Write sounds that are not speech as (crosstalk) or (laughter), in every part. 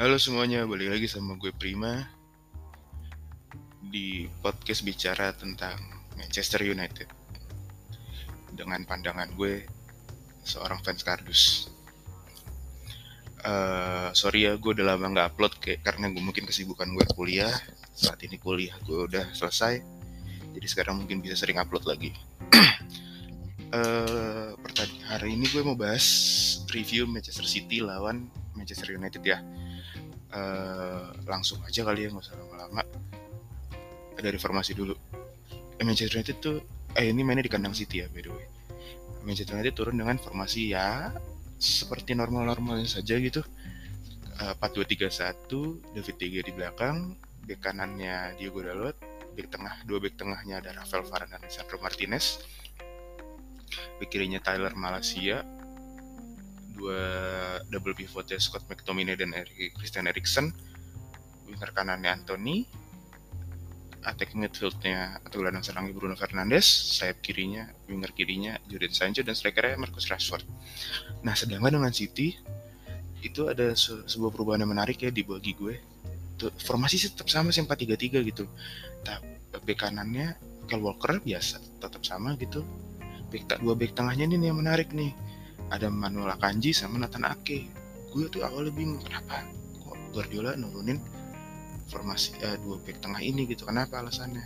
Halo semuanya, balik lagi sama gue Prima di podcast bicara tentang Manchester United dengan pandangan gue seorang fans kardus. Uh, sorry ya, gue udah lama nggak upload kayak karena gue mungkin kesibukan gue kuliah. Saat ini kuliah gue udah selesai, jadi sekarang mungkin bisa sering upload lagi. (clears throat) uh, hari ini gue mau bahas review Manchester City lawan Manchester United ya uh, langsung aja kali ya nggak usah lama-lama. Dari formasi dulu. Eh, Manchester United tuh eh ini mainnya di kandang City ya by the way. Manchester United turun dengan formasi ya seperti normal-normalnya saja gitu. Uh, 4-2-3-1 David Tiga di belakang bek kanannya Diego Dalot bek tengah dua bek tengahnya ada Rafael Varane dan Sandro Martinez. Bek kirinya Tyler Malaysia dua double pivotnya Scott McTominay dan Eric, Christian Eriksen. Winger kanannya Anthony. Attacking midfieldnya atau gelandang serangnya Bruno Fernandes. Sayap kirinya winger kirinya Jadon Sancho dan strikernya Marcus Rashford. Nah sedangkan dengan City itu ada se sebuah perubahan yang menarik ya di bagi gue. Tuh, formasi tetap sama sih 4-3-3 gitu. Tapi bek kanannya Kyle Walker biasa tetap sama gitu. Bek dua bek tengahnya ini yang menarik nih ada Manuel Akanji sama Nathan Ake. Gue tuh awalnya bingung kenapa kok Guardiola nurunin formasi uh, dua back tengah ini gitu? Kenapa alasannya?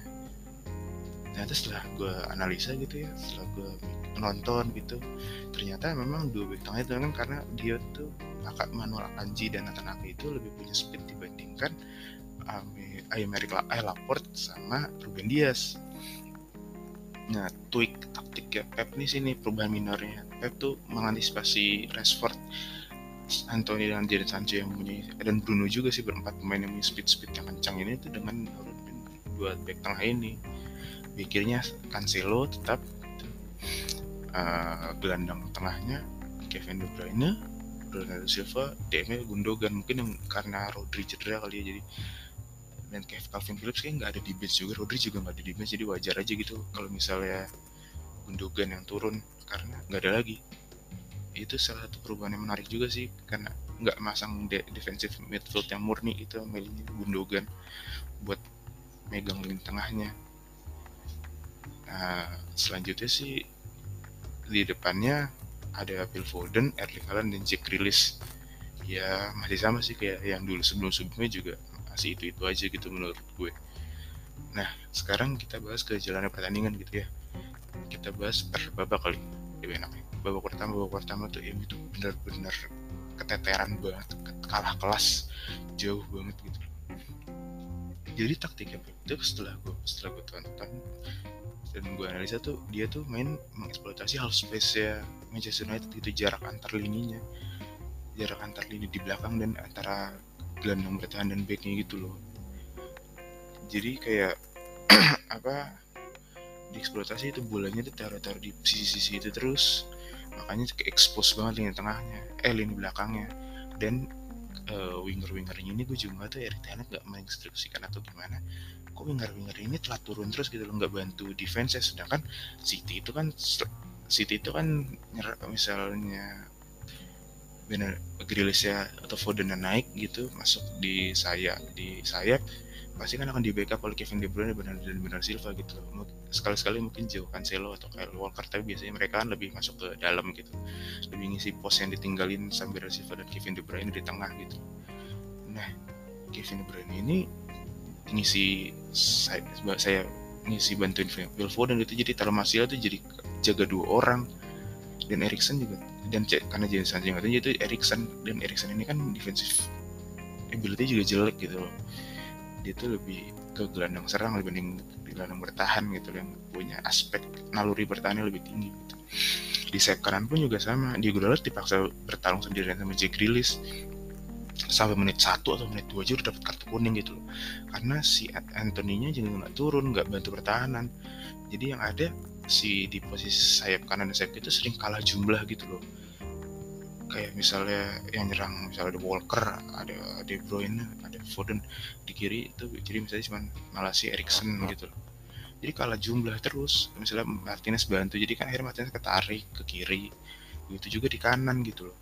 Ternyata setelah gue analisa gitu ya setelah gue nonton gitu ternyata memang dua back tengah itu kan karena dia tuh kakak Manuel Akanji dan Nathan Ake itu lebih punya speed dibandingkan Aymeric Laporte sama Ruben Dias. Nah, tweak taktik ya Pep nih sini perubahan minornya. Pep tuh mengantisipasi Rashford, Anthony dan Jadon Sancho yang punya dan Bruno juga sih berempat pemain yang punya speed speed yang kencang ini tuh dengan dua back tengah ini. Pikirnya Cancelo tetap uh, gelandang tengahnya Kevin De Bruyne, Bernardo Silva, DM Gundogan mungkin yang karena Rodri cedera kali ya jadi dan kayak Calvin Phillips kayak nggak ada di bench juga Rodri juga nggak ada di bench jadi wajar aja gitu kalau misalnya Gundogan yang turun karena nggak ada lagi. Itu salah satu perubahan yang menarik juga sih karena nggak masang de defensive midfield yang murni itu milihnya Gundogan buat megang lini tengahnya. Nah selanjutnya sih di depannya ada Phil Foden, Erling Haaland dan Jack Grealish. Ya masih sama sih kayak yang dulu sebelum-sebelumnya juga masih itu itu aja gitu menurut gue. Nah sekarang kita bahas ke jalannya pertandingan gitu ya. Kita bahas per babak kali ya namanya babak pertama babak pertama tuh yang itu benar-benar keteteran banget. Kalah kelas jauh banget gitu. Jadi taktiknya itu setelah gue setelah gue tonton dan gue analisa tuh dia tuh main mengeksploitasi half space ya Manchester United itu jarak antar lininya. Jarak antar lini di belakang dan antara gelandang bertahan dan backnya gitu loh. Jadi kayak (clears throat) apa dieksploitasi itu bolanya ditaruh-taruh di sisi-sisi itu terus. Makanya ke expose banget lini tengahnya eh lini belakangnya. Dan uh, winger-wingernya ini gue juga gak tau Erik Ten gak menginstruksikan atau gimana. Kok winger-winger ini telah turun terus gitu loh nggak bantu defense ya sedangkan City itu kan City itu kan misalnya benar Grealish ya atau Foden naik gitu masuk di sayap di sayap pasti kan akan di backup oleh Kevin De Bruyne dan benar Silva gitu sekali-sekali mungkin jauh Cancelo atau Kyle Walker tapi biasanya mereka kan lebih masuk ke dalam gitu. Lebih ngisi pos yang ditinggalin sambil Silva dan Kevin De Bruyne di tengah gitu. Nah Kevin De Bruyne ini ngisi saya, saya ngisi bantuin Phil Foden itu jadi Talmasila itu jadi jaga dua orang. Dan Erikson juga dan karena jadi katanya itu Erikson dan Erikson ini kan defensive ability juga jelek gitu loh dia tuh lebih ke gelandang serang dibanding gelandang bertahan gitu yang punya aspek naluri bertahannya lebih tinggi gitu. Di sayap kanan pun juga sama di Dalot dipaksa bertarung sendirian sama Jack Grealish. Sampai menit satu atau menit dua aja udah dapat kartu kuning gitu loh. Karena si Anthony-nya juga nggak turun nggak bantu pertahanan. Jadi yang ada si di posisi sayap kanan dan sayap itu sering kalah jumlah gitu loh kayak misalnya yang nyerang misalnya ada Walker ada De Bruyne ada Foden di kiri itu. Jadi misalnya cuma malah si Erikson gitu loh. Jadi kalah jumlah terus. Misalnya Martinez bantu jadi kan akhirnya Martinez ketarik ke kiri itu juga di kanan gitu loh.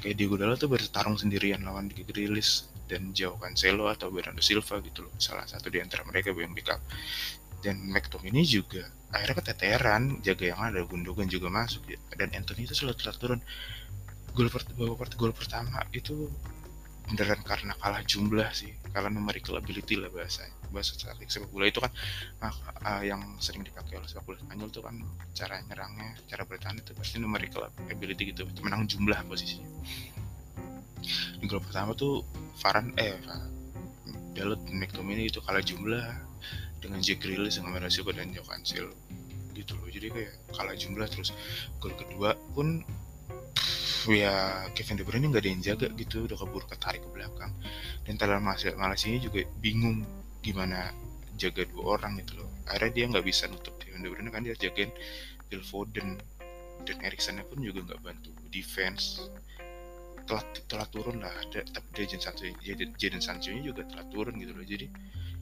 Kayak Diego Dalot tuh bertarung sendirian lawan di Grealish dan Joao Cancelo atau Bernardo Silva gitu loh. Salah satu di antara mereka yang backup. Dan McTominay juga akhirnya keteteran jaga yang ada Gundogan juga masuk ya. dan Anthony itu selalu telat turun gol babak gol pertama itu beneran karena kalah jumlah sih kalah numerical ability lah bahasa bahasa sepak bola itu kan nah, uh, yang sering dipakai oleh sepak bola Spanyol itu kan cara nyerangnya cara bertahan itu pasti numerical ability gitu menang jumlah posisinya. Di gol pertama tuh Varan eh Dalot McTominay itu kalah jumlah dengan Jack Grealish dengan Merasiba dan Joe Cancel gitu loh jadi kayak kalah jumlah. Terus gol kedua pun ya Kevin De Bruyne nggak ada yang jaga gitu udah keburu ketarik ke belakang. Dan Tyler Malaysia juga bingung gimana jaga dua orang gitu loh. Akhirnya dia nggak bisa nutup Kevin De Bruyne kan dia jagain Phil Foden. Dan Erikson pun juga nggak bantu. Defense telat telat turun lah. Ada tapi Jadon Sancho Jadon Sancho juga telat turun gitu loh. Jadi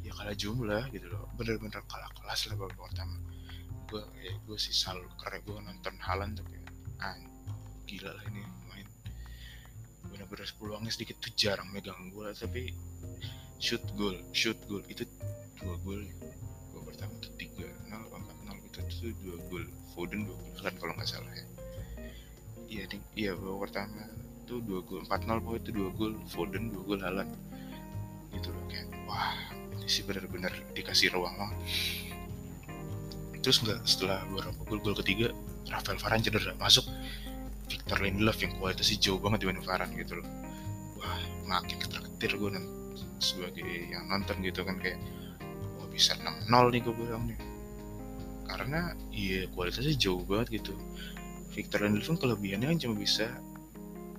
ya kalah jumlah gitu loh. Bener-bener kalah kelas lah babak pertama. Gue ya gue sih selalu keren gue nonton Halan tuh kayak gila lah ini main. Benar-benar peluangnya sedikit tuh jarang megang bola tapi shoot goal shoot goal. Itu dua gol. Gol pertama itu tiga nol empat nol. Itu tuh dua gol. Foden dua gol kan kalau nggak salah ya. Iya iya babak pertama itu dua gol. Empat nol pokoknya itu dua gol. Foden dua gol Halan itu loh kayak wah ini sih benar-benar dikasih ruang banget. Terus nggak setelah beberapa gol gol ketiga Rafael Varane cedera masuk Victor Lindelof yang kualitasnya jauh banget dibanding Varane gitu loh. Wah makin ketar-ketir gue nanti sebagai yang nonton gitu kan kayak wah bisa 6-0 nih gue bilang nih. Karena iya kualitasnya jauh banget gitu. Victor Lindelof kan kelebihannya kan cuma bisa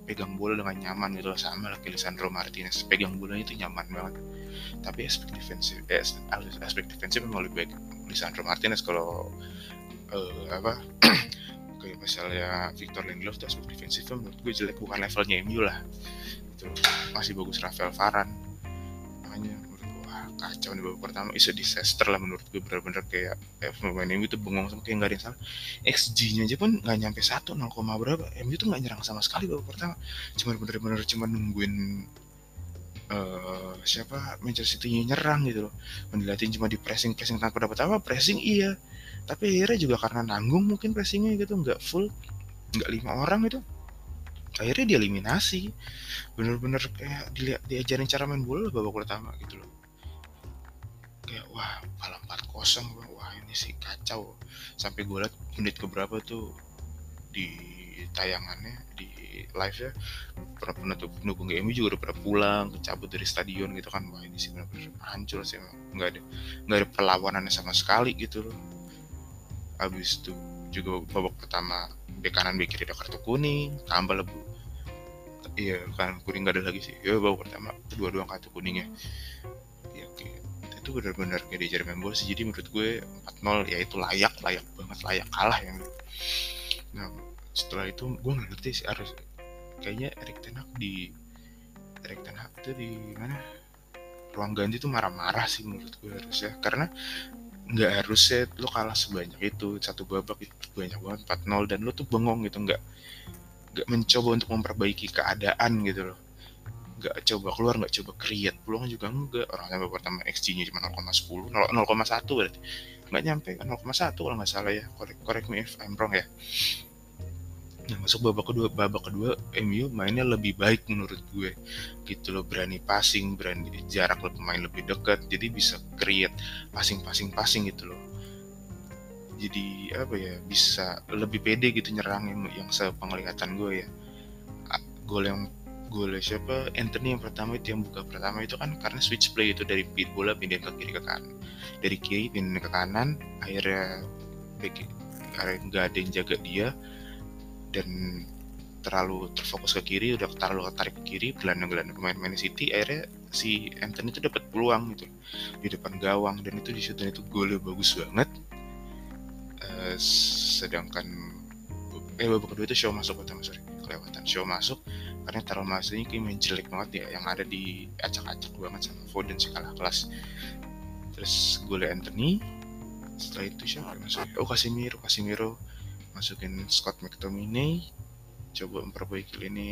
pegang bola dengan nyaman gitu sama lah Lisandro Martinez pegang bolanya itu nyaman banget. Tapi aspek defensif eh, aspek defensif memang lebih baik Lisandro Martinez kalau uh, apa (clears throat) kayak misalnya Victor Lindelof tuh aspek defensifnya menurut gue jelek bukan levelnya MU lah. Itu masih bagus Rafael Varane. Makanya menurut gue wah kacau nih babak pertama. Isu disaster lah menurut gue bener-bener kayak eh, pemain MU tuh bengong sama kayak nggak ada yang salah. XG-nya aja pun nggak nyampe satu 0, berapa. MU tuh nggak nyerang sama sekali babak pertama. Cuma bener-bener cuma nungguin Uh, siapa? Manchester City nyerang gitu loh. Mendilatin cuma di pressing pressing tanpa dapat apa pressing iya tapi akhirnya juga karena nanggung mungkin pressingnya gitu nggak full nggak lima orang itu akhirnya dieliminasi. Bener-bener kayak dilihat diajarin cara main bola babak pertama gitu loh. Kayak wah malah empat kosong wah ini sih kacau. Sampai gue liat menit keberapa tuh di tayangannya di live ya para penutup pendukung GMU juga udah pada pulang kecabut dari stadion gitu kan. Wah ini sih benar-benar hancur sih nggak ada nggak ada perlawanannya sama sekali gitu loh habis itu juga babak pertama bek kanan bek kiri ada kartu kuning tambah lebu. Iya kan kuning gak ada lagi sih. Ya babak pertama dua dua kartu kuningnya ya. Oke. Itu benar-benar kayak diajar main bola sih. Jadi menurut gue 4-0 ya itu layak layak banget layak kalah yang nah setelah itu gue nggak ngerti sih harus kayaknya Erik Ten di Erik Ten Hag itu di mana? Ruang ganti tuh marah-marah sih menurut gue harusnya. Karena nggak harusnya lo kalah sebanyak itu satu babak itu banyak banget 4-0 dan lo tuh bengong gitu nggak nggak mencoba untuk memperbaiki keadaan gitu loh. Nggak coba keluar nggak coba create peluang juga enggak orang sampai pertama XG-nya cuma 0,10 0,1 berarti. Nggak nyampe 0,1 kalau nggak salah ya. Correct, correct me if I'm wrong ya Nah masuk babak kedua, babak kedua MU mainnya lebih baik menurut gue gitu loh berani passing, berani jarak lebih main lebih dekat, jadi bisa create passing passing passing gitu loh. Jadi apa ya bisa lebih pede gitu nyerang yang, yang sepenglihatan gue ya. Gol yang gol siapa Anthony yang pertama itu yang buka pertama itu kan karena switch play itu dari pit bola pindah ke kiri ke kanan dari kiri pindah ke kanan akhirnya karena nggak ada yang jaga dia dan terlalu terfokus ke kiri udah terlalu ketarik ke kiri gelandang-gelandang pemain-pemain City akhirnya si Anthony itu dapat peluang gitu di depan gawang. Dan itu di dan itu golnya bagus banget. Uh, sedangkan eh babak kedua itu show masuk pertama sorry kelewatan. Show masuk karena taruh masuknya kayak main jelek banget ya yang ada di acak-acak banget sama Foden sih kalah kelas. Terus golnya Anthony setelah itu siapa masuk oh Casemiro Casemiro masukin Scott McTominay coba memperbaiki ini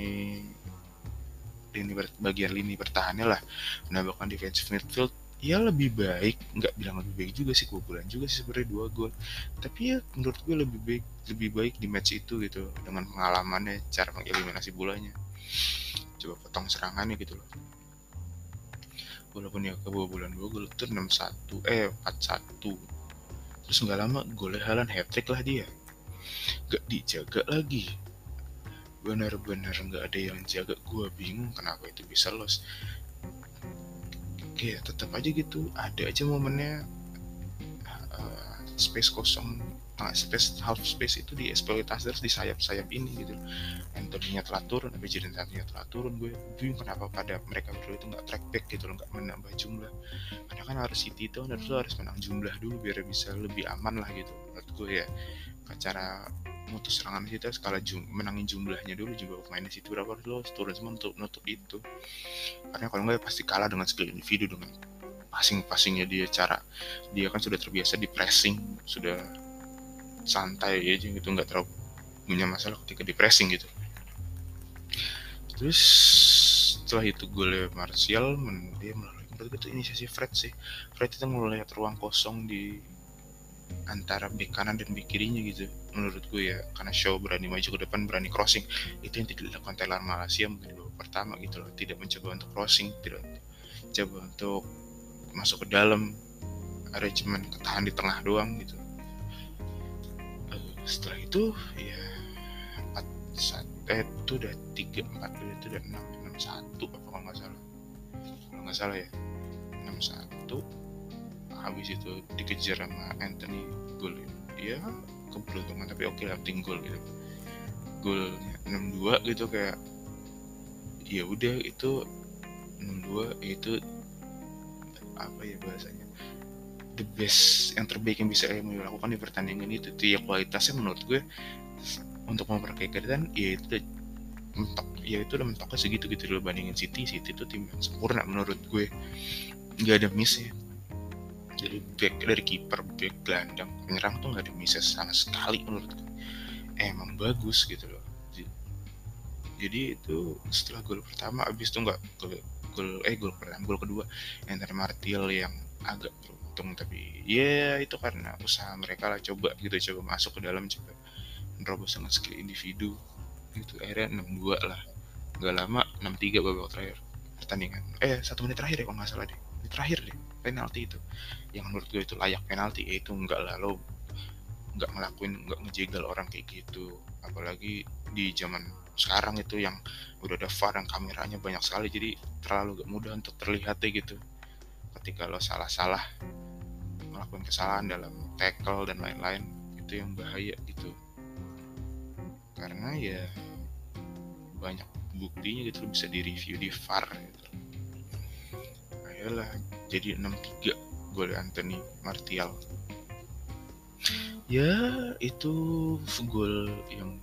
lini bagian lini pertahannya lah. Menambahkan defensive midfield ya lebih baik nggak bilang lebih baik juga sih bulan juga sih sebenarnya dua gol. Tapi ya menurut gue lebih baik lebih baik di match itu gitu dengan pengalamannya cara mengeliminasi bolanya. Coba potong serangannya gitu loh. Walaupun ya bulan dua gol itu 6-1 eh 4-1 terus nggak lama golnya Halan hat trick lah dia gak dijaga lagi. Benar-benar nggak ada yang jaga. Gue bingung kenapa itu bisa los ya tetap aja gitu. Ada aja momennya. Uh, space kosong. Tengah space half space itu di eksploitasi terus di sayap-sayap ini gitu. Anthony-nya telah turun tapi jadi nya telah turun. Gue bingung kenapa pada mereka berdua itu nggak track back gitu loh nggak menambah jumlah. Karena kan harus City itu harus harus menang jumlah dulu biar bisa lebih aman lah gitu menurut gue ya cara mutus serangan kita skala jum menangin jumlahnya dulu juga pemainnya situ berapa lo turun semua untuk nutup itu. Karena kalau nggak pasti kalah dengan skill individu dengan passing-passingnya dia cara dia kan sudah terbiasa di pressing sudah santai aja gitu nggak terlalu punya masalah ketika di pressing gitu. Terus setelah itu gue Martial dia melalui menurut itu inisiasi Fred sih. Fred itu mulai ruang kosong di antara bek kanan dan bek kirinya gitu menurut gue ya. Karena show berani maju ke depan berani crossing. Itu yang tidak dilakukan Thailand Malaysia mungkin babak pertama gitu loh. Tidak mencoba untuk crossing tidak coba untuk masuk ke dalam. Ada cuman ketahan di tengah doang gitu. Uh, setelah itu ya empat satu eh itu udah tiga empat itu udah enam enam satu apa nggak salah. Kalau nggak salah ya enam satu habis itu dikejar sama Anthony gol ya. Keberuntungan tapi oke lah penting gol gitu. Golnya 6-2 gitu kayak ya udah itu 6-2 itu apa ya bahasanya the best yang terbaik yang bisa MU lakukan di pertandingan itu itu ya kualitasnya menurut gue untuk memperkirakan ya itu mentok ya itu udah mentoknya segitu gitu loh bandingin City. City itu tim yang sempurna menurut gue. Nggak ada miss ya jadi back dari kiper back gelandang penyerang tuh nggak ada miss sama sekali menurut gue emang bagus gitu loh. Jadi itu setelah gol pertama abis itu nggak gol eh gol pertama gol kedua yang dari Martial yang agak beruntung tapi ya itu karena usaha mereka lah coba gitu coba masuk ke dalam coba menerobos dengan skill individu. Itu akhirnya 6-2 lah. Nggak lama 6-3 babak terakhir pertandingan. Eh satu menit terakhir ya kalau nggak salah deh menit terakhir deh penalti itu. Yang menurut gue itu layak penalti itu enggak lah lo nggak ngelakuin nggak ngejegal orang kayak gitu. Apalagi di zaman sekarang itu yang udah ada VAR yang kameranya banyak sekali jadi terlalu gak mudah untuk terlihat deh gitu. Ketika lo salah-salah melakukan kesalahan dalam tackle dan lain-lain itu yang bahaya gitu. Karena ya banyak buktinya gitu bisa di review di VAR gitu ayolah jadi 6-3 gol Anthony Martial. Ya itu gol yang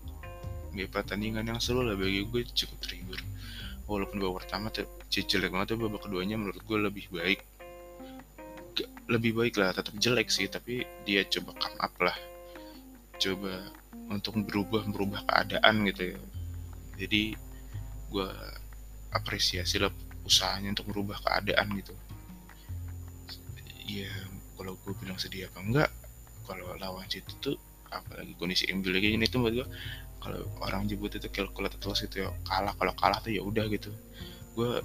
di pertandingan yang seru lah bagi gue cukup terhibur walaupun babak pertama jelek banget tuh babak keduanya menurut gue lebih baik. Lebih baik lah tetap jelek sih tapi dia coba come up lah. Coba untuk berubah berubah keadaan gitu ya. Jadi gue apresiasi lah usahanya untuk merubah keadaan gitu. Ya kalau gue bilang sedih apa enggak kalau lawan situ tuh apalagi kondisi MU lagi ini tuh buat gue kalau orang jebut itu calculated gitu ya kalah kalau kalah tuh ya udah gitu. Gue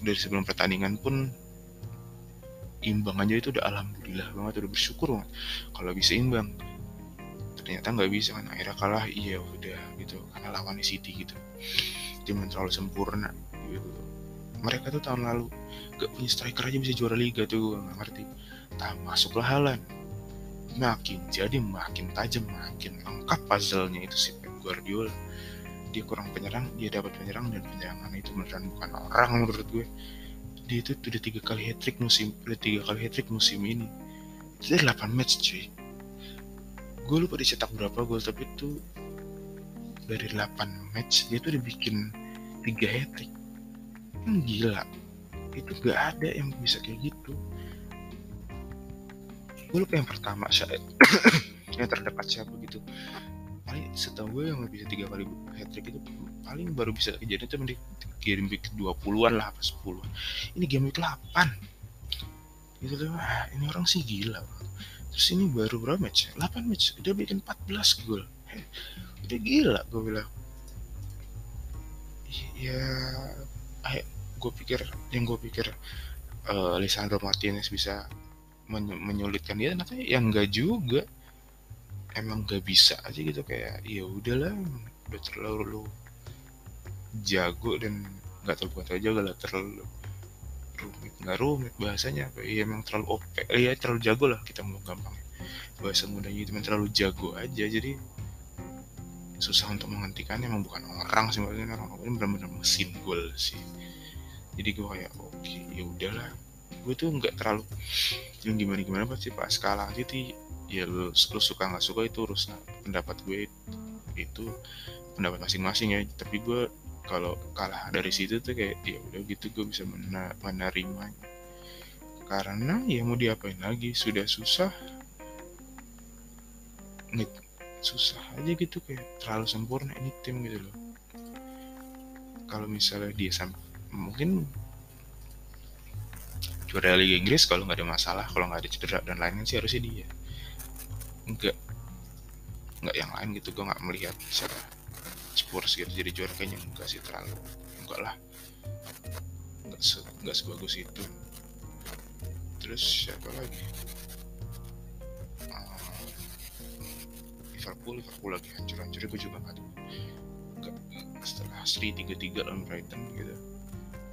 dari sebelum pertandingan pun imbang aja itu udah alhamdulillah banget udah bersyukur banget kalau bisa imbang. Ternyata nggak bisa kan akhirnya kalah iya udah gitu karena lawannya City gitu. Tim yang terlalu sempurna gitu mereka tuh tahun lalu gak punya striker aja bisa juara liga tuh gue gak ngerti. Tak masuklah Halan makin jadi makin tajam makin lengkap puzzle-nya itu si Pep Guardiola. Dia kurang penyerang dia dapat penyerang dan penyerangan itu beneran bukan orang menurut gue. Dia itu udah tiga kali hat trick musim udah tiga kali hat trick musim ini. Itu 8 match cuy. Gue lupa dicetak berapa gol tapi itu dari 8 match dia tuh udah bikin tiga hat trick kan gila. Itu gak ada yang bisa kayak gitu. Gue lupa yang pertama saya (coughs) yang terdekat siapa gitu. Paling setahu gue yang bisa tiga kali hat trick itu paling baru bisa kejadian itu di game week 20-an lah apa 10 ini game week 8 gitu tuh wah, ini orang sih gila. Terus ini baru berapa match 8 match udah bikin 14 gol. Udah gila gue bilang. Ya ayo gue pikir yang gue pikir uh, Lisandro Martinez bisa menyulitkan dia ternyata yang enggak juga. Emang gak bisa aja gitu kayak ya udahlah udah terlalu jago dan nggak terlalu aja gak terlalu rumit. Nggak rumit bahasanya ya emang terlalu OP ya terlalu jago lah kita mau gampang bahasa mudanya itu terlalu jago aja jadi susah untuk menghentikannya emang bukan orang sih maksudnya orang ini benar-benar mesin gol sih. Jadi gue kayak oke okay, ya udahlah. Gue tuh nggak terlalu yang gimana gimana pasti pas kalah gitu ya lu, lu suka nggak suka itu urusan pendapat gue itu pendapat masing-masing ya. Tapi gue kalau kalah dari situ tuh kayak ya udah gitu gue bisa menerima. Karena ya mau diapain lagi sudah susah susah aja gitu kayak terlalu sempurna ini tim gitu loh. Kalau misalnya dia sampai mungkin juara Liga Inggris kalau nggak ada masalah kalau nggak ada cedera dan lainnya sih harusnya dia. Enggak enggak yang lain gitu gue nggak melihat siapa Spurs gitu jadi juara kayaknya enggak sih terlalu enggak lah. Enggak se enggak sebagus itu. Terus siapa lagi Liverpool Liverpool lagi hancur-hancur gue juga nggak setelah Sri tiga tiga lawan Brighton gitu.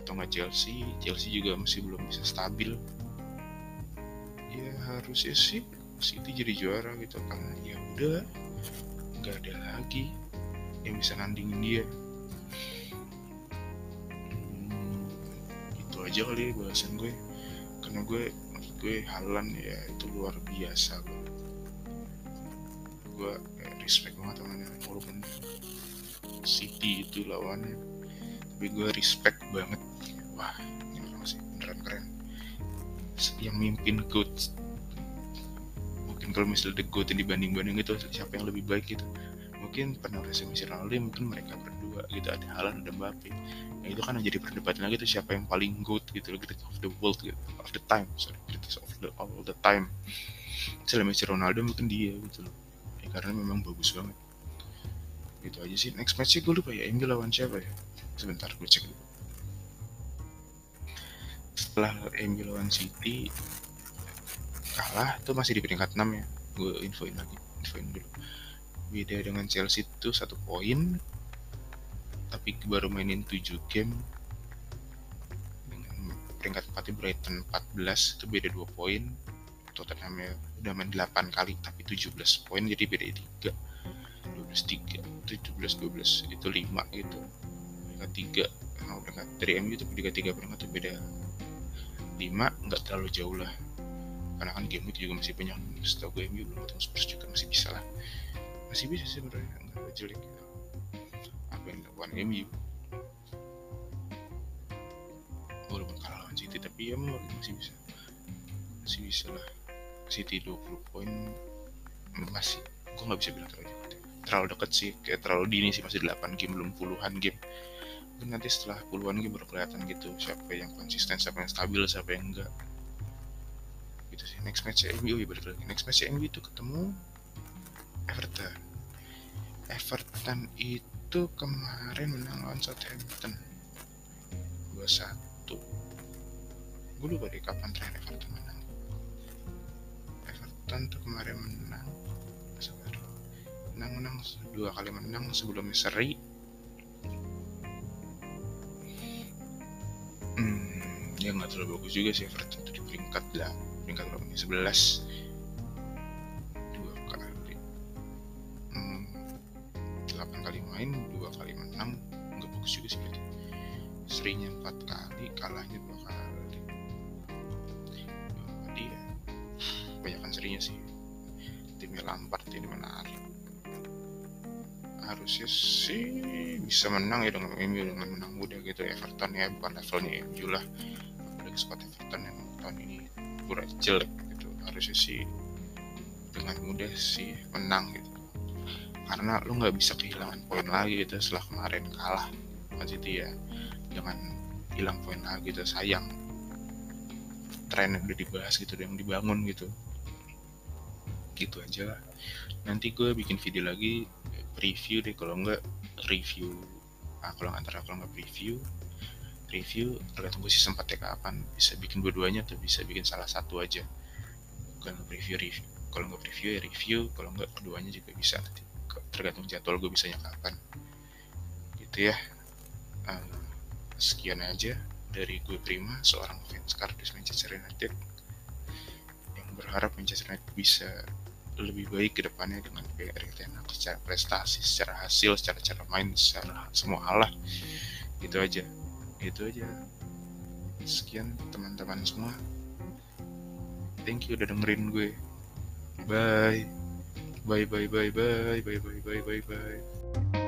Atau nggak Chelsea Chelsea juga masih belum bisa stabil. Ya harusnya sih City jadi juara gitu karena ya udah nggak ada lagi yang bisa nandingin dia. Hmm, itu aja kali bahasan gue. Karena gue gue Halan ya itu luar biasa gue ya, respect banget temannya walaupun City itu lawannya. Tapi gue respect banget. Wah ini orang sih beneran keren. Yang mimpin coach mungkin kalau misalnya The GOAT dibanding-banding itu siapa yang lebih baik gitu. Mungkin penerusnya Messi Ronaldo mungkin mereka berdua gitu ada Haaland ada Mbappe. Nah, itu kan jadi perdebatan lagi tuh siapa yang paling good gitu greatest of the world gitu of the time sorry greatest of the all the time. Misalnya Messi Ronaldo mungkin dia gitu loh ya, karena memang bagus banget. Gitu aja sih. Next match sih gue lupa ya MU lawan siapa ya? Sebentar gue cek dulu. Setelah MU lawan City kalah itu masih di peringkat 6 ya. Gue infoin lagi infoin dulu. Beda dengan Chelsea itu satu poin tapi baru mainin 7 game. Dengan peringkat 4 Brighton 14 itu beda 2 poin Tottenham ya udah main 8 kali tapi 17 poin jadi beda 3 12 3 17 12 itu 5 gitu. Peringkat 3 nah, peringkat dari MU itu peringkat 3 peringkat itu beda. 5 nggak terlalu jauh lah. Karena kan game itu juga masih banyak setahu gue MU belum ketemu Spurs juga masih bisa lah. Masih bisa sih sebenarnya nggak jelek. Gitu apa yang dilakukan MU walaupun kalah lawan City tapi ya masih bisa. Masih bisa lah City 20 poin masih gue nggak bisa bilang terlalu dekat terlalu dekat sih kayak terlalu dini sih masih 8 game belum puluhan game. Mungkin nanti setelah puluhan game baru kelihatan gitu siapa yang konsisten siapa yang stabil siapa yang enggak. Gitu sih next match MU ya balik lagi. Next match MU itu ketemu Everton. Everton itu kemarin menang lawan Southampton 2-1 gue lupa deh kapan terakhir Everton menang Everton tuh kemarin menang. Menang menang dua kali menang sebelumnya seri. Hmm, ya nggak terlalu bagus juga sih Everton di peringkat lah peringkat berapa nih? 11 harusnya sih bisa menang ya dengan MU dengan menang mudah gitu. Everton ya bukan levelnya MU lah apalagi squad Everton yang tahun ini kurang jelek gitu. Harusnya sih dengan mudah sih menang gitu. Karena lu nggak bisa kehilangan poin lagi gitu setelah kemarin kalah Man City ya. Jangan hilang poin lagi gitu sayang. Tren yang udah dibahas gitu yang dibangun gitu. Gitu aja nanti gue bikin video lagi preview deh kalau nggak review ah kalau antara kalau nggak preview review tergantung sih sempat ya kapan bisa bikin dua-duanya atau bisa bikin salah satu aja. Kalau nggak preview review kalau nggak preview ya review kalau nggak keduanya juga bisa nanti tergantung jadwal gue bisanya kapan. Gitu ya. Um, sekian aja dari gue Prima seorang fans kardus Manchester United yang berharap Manchester United bisa lebih baik ke depannya dengan Erik Ten Hag secara prestasi, secara hasil, secara cara main, secara semua hal lah. Itu aja. Itu aja. Sekian teman-teman semua. Thank you udah dengerin gue. Bye. Bye bye bye bye bye bye bye bye bye.